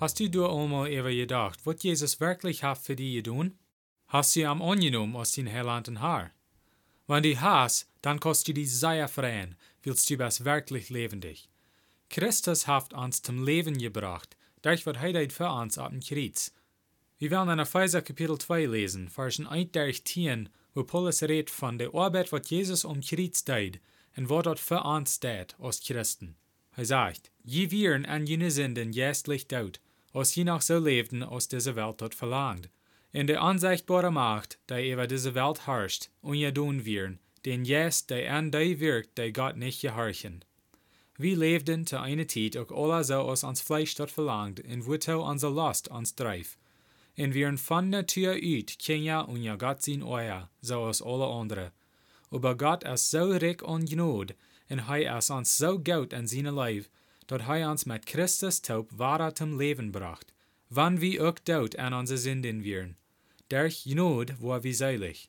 Hast du dir einmal ever gedacht, was Jesus wirklich hat für dich getan? Hast du am angenommen aus den Herlanden Haar? Wenn du hast, dann kostet du die sehr freien, willst du was wirklich lebendig. Christus hat uns zum Leben gebracht, durch was er für uns ab dem Kreuz. Wir werden in Epheser Kapitel 2 lesen, Versen 1 durch 10, wo Paulus redet von der Arbeit, was Jesus um Kreuz deed, und was dort für uns steht, als Christen. Er sagt, je wieren an jene Sünden jestlich dort, als je noch so lebten, als diese Welt dort verlangt. In der unsichtbare Macht, die über diese Welt herrscht, ungedun wieren, den jest, der an die wirkt, die Gott nicht gehorchen. Wir lebten zu einer Zeit auch alle so als uns Fleisch dort verlangt, und wozu unsere Lust uns dreif. Und wir von Natur uit kennen unser Gott sein Euer, so als alle andere. Aber Gott ist so reich und Gnade, und er ist uns so gut in seine Leib, dat hij ons met Christus taub wahrer zum Leben bracht, wann wir auch dort an unsere Sünden wären. Durch Gnade war wir seilig.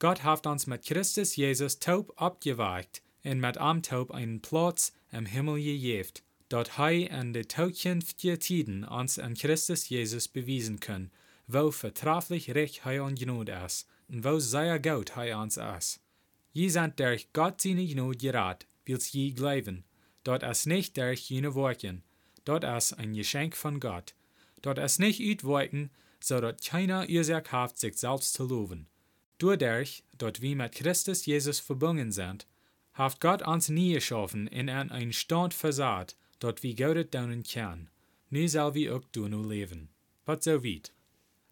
Gott hat uns mit Christus Jesus taub abgeweicht und mit am taub einen Platz im Himmel gegeben, dort hij in de toekomstige Tiden uns an Christus Jesus bewiesen kann, wo vertraflich recht hij und Gnade ist, und wo sehr gut hij uns ist. Je sind durch Gott seine Gnade gerat, wills je glauben, dort ist nicht durch jene Worten, dort ist ein Geschenk von Gott. Dort ist nicht uitwerken, so dass keiner Ursache hat, sich selbst zu loben. Dadurch, dort wir mit Christus Jesus verbunden sind, hat Gott uns nie geschaffen in an ein Stand versaat, dort wir Gott daunen kann. Nu soll wir auch du nu leben. Was so weit.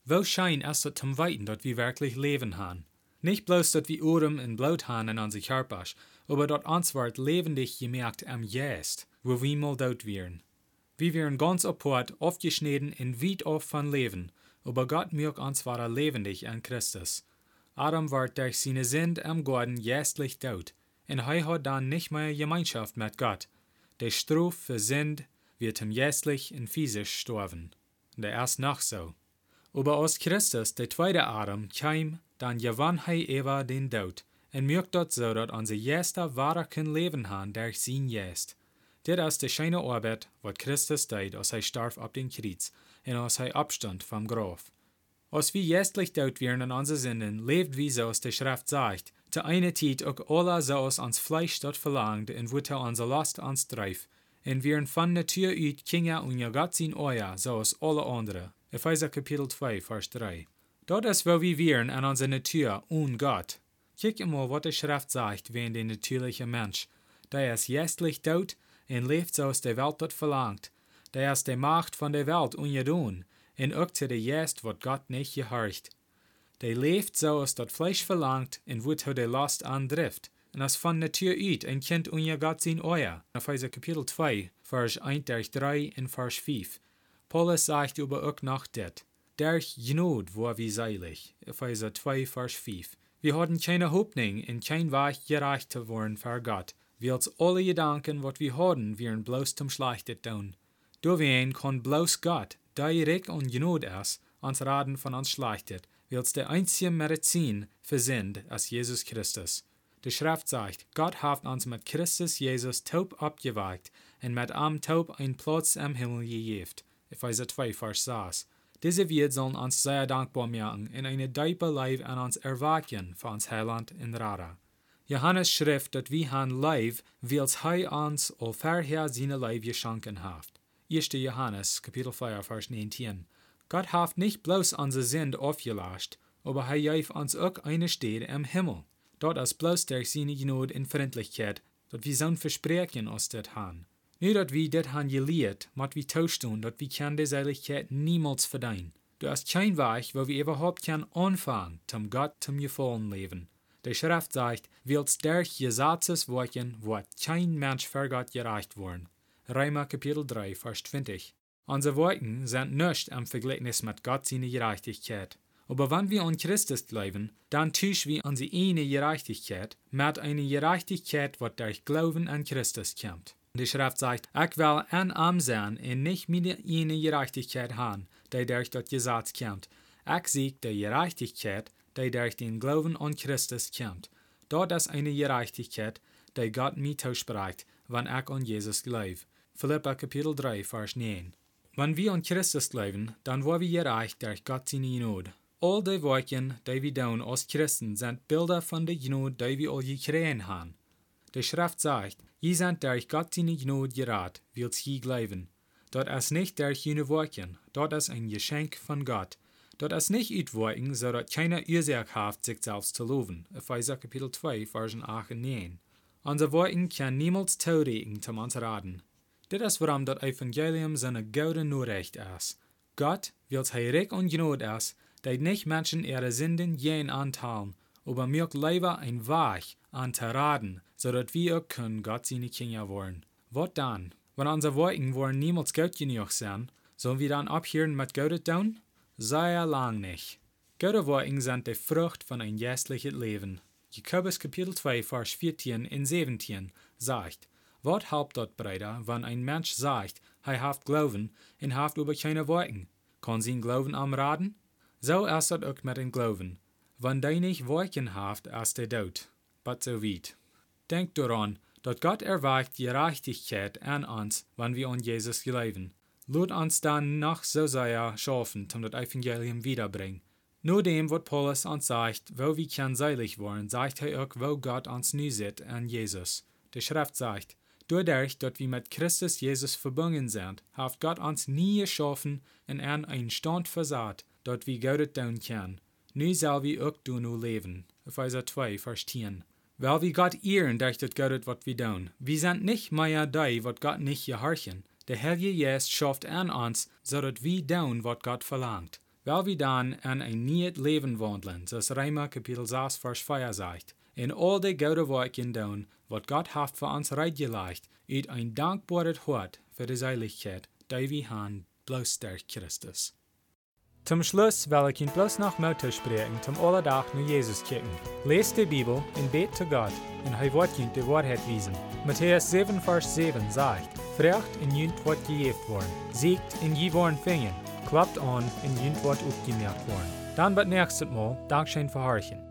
Wo schein es dort zum Weiten, dort wir wirklich leben haben? Nicht bloß, dort wir Urem und Blut haben in unser Körper, aber dort uns wird lebendig gemerkt am Jest, wo wir mal dort wären. Wir wären ganz apart, aufgeschnitten in weit auf von Leben, aber Gott mögt uns war lebendig an Christus. Adam wird durch seine Sünde am Garten jestlich dort, und er hat dann nicht mehr Gemeinschaft mit Gott. Der Struf für Sünde wird ihm jestlich in physisch sterben. Der erst noch so. Aber aus Christus, der zweite Adam, kam, dann gewann er Eva den Tod, und mögt dort so, dass unser Jester wahrer können leben haben durch sein Jest. Dit ist die schöne Arbeit, was Christus deed, als er starb ab den Kreuz, und als er abstand vom Grab. Als wir jestlich dort wären an unsere Sünden, lebt wie so, als die Schrift sagt, zu einer Zeit auch alle so als ans Fleisch dort verlangt, und wo unsere Last uns dreif, und wir von Natur uit Kinder und ja Gott sein Euer, so als alle andere. Epheser Kapitel 2, Vers 3. Dort ist, wo wir wären an unserer Natur und Gott. Kijk mal, was die Schrift sagt, wenn der natürliche Mensch, der ist jestlich tot und lebt so, als der Welt dort verlangt. Der ist die Macht von der Welt ungedun, und auch zu der Jest, was Gott nicht gehorcht. Der lebt so, als das Fleisch verlangt, und wo der Last andrift. Und als von Natur uit ein Kind unja Gott sein Euer. Epheser Kapitel 2, Vers 1 durch 3 und Vers 5. Paulus sagt über auch noch dit. Durch Gnade war wie seilig. Epheser 2, Vers 5. Wir hatten keine Hoffnung in kein Weg gerecht zu worden für Gott, als alle Gedanken, wat wir hatten, wären bloß zum Schlechtet tun. Deswegen kann bloß Gott, der reich und Gnade ist, uns raten von uns schlechtet, als der einzige Medizin Sinn ist Jesus Christus. Die Schrift sagt, Gott hat uns mit Christus Jesus taub abgewagt und mit am taub ein Platz im Himmel gegeben. Epheser 2, Vers 6. Diese wird sollen uns sehr dankbar machen in eine diepe Leib an uns erwachen von uns Heiland in Rara. Johannes schrift, dass wir han Leib, wils hij uns al verher seine Leib geschenken hat. 1. Johannes, Kapitel 4, Vers 19. Gott hat nicht bloß unsere Sünde aufgelascht, aber er gab uns auch eine Stätte im Himmel. Dort ist bloß durch seine Gnade und Freundlichkeit, dass wir so ein Versprechen aus das haben. Nu dat wir das han gelehrt, mat wir tauschen, dat wir kann die Seligkeit niemals verdienen. Du hast kein Weg, wo wir überhaupt kann anfangen, zum Gott zum Gefallen leben. Die Schrift sagt, willst durch Gesetzes Worten, wird kein Mensch für Gott gereicht worden. Reimer Kapitel 3, Vers 20. Unsere Worten sind nicht im Vergleich mit Gott seine Gerechtigkeit. Aber wenn wir an Christus glauben, dann tauschen wir unsere eine Gerechtigkeit mit einer Gerechtigkeit, die durch Glauben an Christus kommt. Die Schrift sagt, ich will ein Arm sein und nicht meine eine Gerechtigkeit haben, die durch das Gesetz kommt. Ich sehe die Gerechtigkeit, die durch den Glauben an Christus kommt. Dort ist eine Gerechtigkeit, die Gott mir zuspricht, wenn ich an Jesus glaube. Philippa Kapitel 3, Vers 9. Wenn wir an Christus glauben, dann wollen wir gerecht durch Gott seine Not. All die Werken, die wir tun als Christen, sind Bilder von der Gnade, die wir all gekriegt haben. Die Schrift sagt, ihr seid durch Gott seine Gnade gerat, weil sie glauben. Dort ist nicht durch jene Werken, dort ist ein Geschenk von Gott. Dort ist nicht Utwerken, so dass keiner Ursache hat, sich selbst zu loben. Epheser Kapitel 2, Versen 8 und 9. Unsere Worten kann niemals tauregen zum uns raten. Dit is warum das Evangelium seine gouden Nachricht ist. Gott, wills heilig und Gnade ist, dat nicht Menschen ihre Sünden jen anteilen, aber mir lieber ein Weg an zu raten, so dass wir auch können Gott seine Kinder wollen. Was dann? Wenn unsere Worten wollen niemals gut genug sein, sollen wir dann abhören mit Gott tun? Sehr lang nicht. Gute Worten sind die Frucht von ein geistliches Leben. Jakobus Kapitel 2, Vers 14 und 17 sagt, Was helpt dort, Brüder, wenn ein Mensch sagt, er hat Glauben und hat über keine Worten? Kann sein Glauben am Raten? So ist het ook met een Glauben. Wenn du nicht Worten haft, ist der Tod. But so weit. Denk daran, dass Gott erweicht Gerechtigkeit an uns, wenn wir an Jesus glauben. Lut uns dann noch so sehr schaffen, um das Evangelium wiederbringen. Nur dem, was Paulus uns sagt, wo wir können seilig werden, sagt er auch, wo Gott uns nu sieht an Jesus. Die Schrift sagt, Dadurch, dass wir mit Christus Jesus verbunden sind, hat Gott uns nie geschaffen an einen Stand versaat, dort wir Gott tun können. Nu soll wir auch tun leben. Epheser 2, Vers 10. Weil wir Gott ehren durch das Gott, was wir tun. Wir sind nicht mehr die, was Gott nicht gehorchen. Der Heilige Geist schafft an uns, so dass wir tun, was Gott verlangt. Weil wir dann an ein neues Leben wandeln, so Reimer Kapitel 6, Vers 4 sagt. In all die gute Werken tun, wat Gott hat für uns reitgelegt, ut ein dankbares Hort für die Seiligkeit, die wir haben, bloß Christus. Zum Schluss will ich Ihnen bloß noch Mutter sprechen, zum Allerdach nur Jesus kicken. Lest die Bibel und bet zu Gott, und er wird Ihnen die Wahrheit wiesen. Matthäus 7, Vers 7 sagt, Frecht in Jünd wird gejeft worden, siegt in je worden fingen, klappt an in Jünd wird aufgemerkt worden. Dann wird nächstes Mal Dankeschön verharchen.